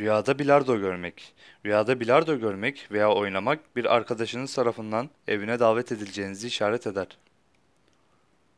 Rüyada bilardo görmek. Rüyada bilardo görmek veya oynamak bir arkadaşınız tarafından evine davet edileceğinizi işaret eder.